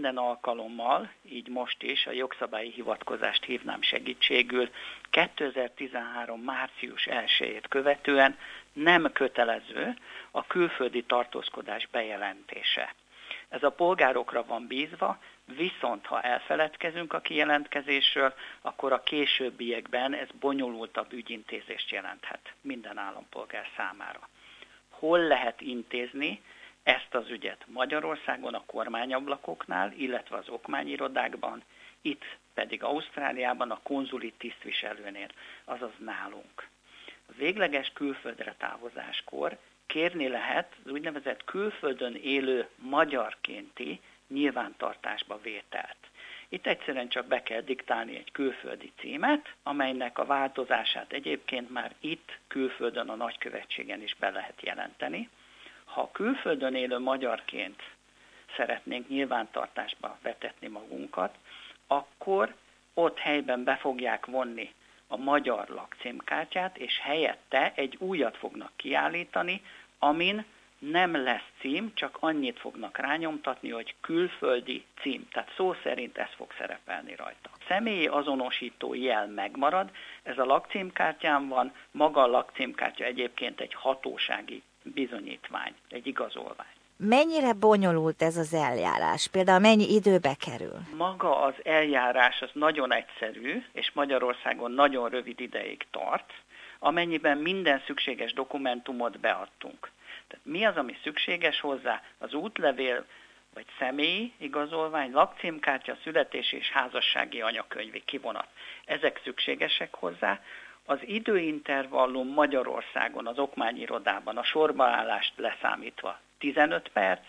minden alkalommal, így most is a jogszabályi hivatkozást hívnám segítségül, 2013. március 1-ét követően nem kötelező a külföldi tartózkodás bejelentése. Ez a polgárokra van bízva, viszont ha elfeledkezünk a kijelentkezésről, akkor a későbbiekben ez bonyolultabb ügyintézést jelenthet minden állampolgár számára. Hol lehet intézni ezt az ügyet Magyarországon a kormányablakoknál, illetve az okmányirodákban, itt pedig Ausztráliában a konzuli tisztviselőnél, azaz nálunk. A végleges külföldre távozáskor kérni lehet az úgynevezett külföldön élő magyarkénti nyilvántartásba vételt. Itt egyszerűen csak be kell diktálni egy külföldi címet, amelynek a változását egyébként már itt külföldön a nagykövetségen is be lehet jelenteni. Ha külföldön élő magyarként szeretnénk nyilvántartásba vetetni magunkat, akkor ott helyben be fogják vonni a magyar lakcímkártyát, és helyette egy újat fognak kiállítani, amin nem lesz cím, csak annyit fognak rányomtatni, hogy külföldi cím. Tehát szó szerint ez fog szerepelni rajta. A személyi azonosító jel megmarad, ez a lakcímkártyán van, maga a lakcímkártya egyébként egy hatósági bizonyítvány, egy igazolvány. Mennyire bonyolult ez az eljárás? Például mennyi időbe kerül? Maga az eljárás az nagyon egyszerű, és Magyarországon nagyon rövid ideig tart, amennyiben minden szükséges dokumentumot beadtunk. Tehát mi az, ami szükséges hozzá? Az útlevél, vagy személyi igazolvány, lakcímkártya, születés és házassági anyakönyvi kivonat. Ezek szükségesek hozzá. Az időintervallum Magyarországon, az okmányirodában a sorbaállást leszámítva 15 perc,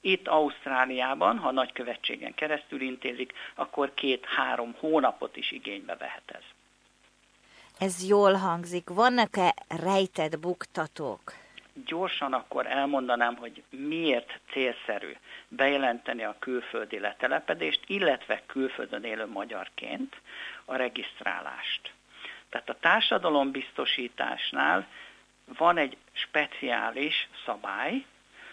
itt Ausztráliában, ha nagykövetségen keresztül intézik, akkor két-három hónapot is igénybe vehet ez. Ez jól hangzik. Vannak-e rejtett buktatók? Gyorsan akkor elmondanám, hogy miért célszerű bejelenteni a külföldi letelepedést, illetve külföldön élő magyarként a regisztrálást. Tehát a társadalombiztosításnál van egy speciális szabály,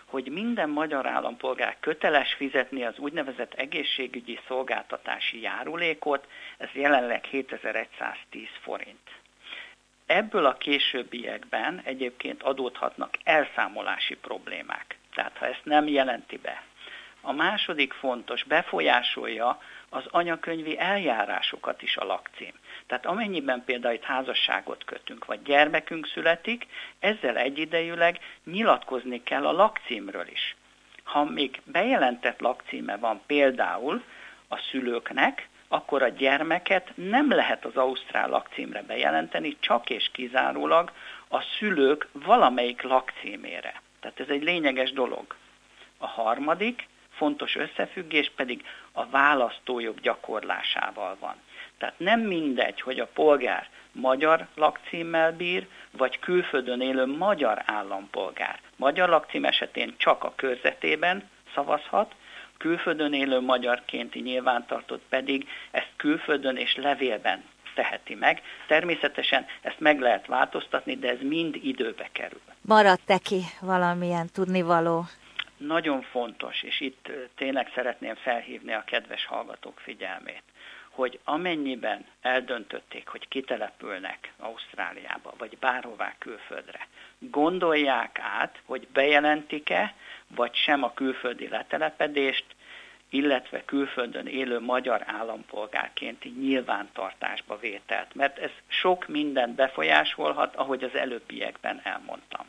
hogy minden magyar állampolgár köteles fizetni az úgynevezett egészségügyi szolgáltatási járulékot, ez jelenleg 7110 forint. Ebből a későbbiekben egyébként adódhatnak elszámolási problémák. Tehát ha ezt nem jelenti be. A második fontos, befolyásolja az anyakönyvi eljárásokat is a lakcím. Tehát amennyiben például itt házasságot kötünk, vagy gyermekünk születik, ezzel egyidejűleg nyilatkozni kell a lakcímről is. Ha még bejelentett lakcíme van például a szülőknek, akkor a gyermeket nem lehet az ausztrál lakcímre bejelenteni, csak és kizárólag a szülők valamelyik lakcímére. Tehát ez egy lényeges dolog. A harmadik fontos összefüggés pedig a választójog gyakorlásával van. Tehát nem mindegy, hogy a polgár magyar lakcímmel bír, vagy külföldön élő magyar állampolgár. Magyar lakcím esetén csak a körzetében szavazhat, külföldön élő magyarkénti nyilvántartott pedig ezt külföldön és levélben teheti meg. Természetesen ezt meg lehet változtatni, de ez mind időbe kerül. Maradt-e ki valamilyen tudnivaló? Nagyon fontos, és itt tényleg szeretném felhívni a kedves hallgatók figyelmét hogy amennyiben eldöntötték, hogy kitelepülnek Ausztráliába, vagy bárhová külföldre, gondolják át, hogy bejelentik-e, vagy sem a külföldi letelepedést, illetve külföldön élő magyar állampolgárkénti nyilvántartásba vételt, mert ez sok mindent befolyásolhat, ahogy az előbbiekben elmondtam.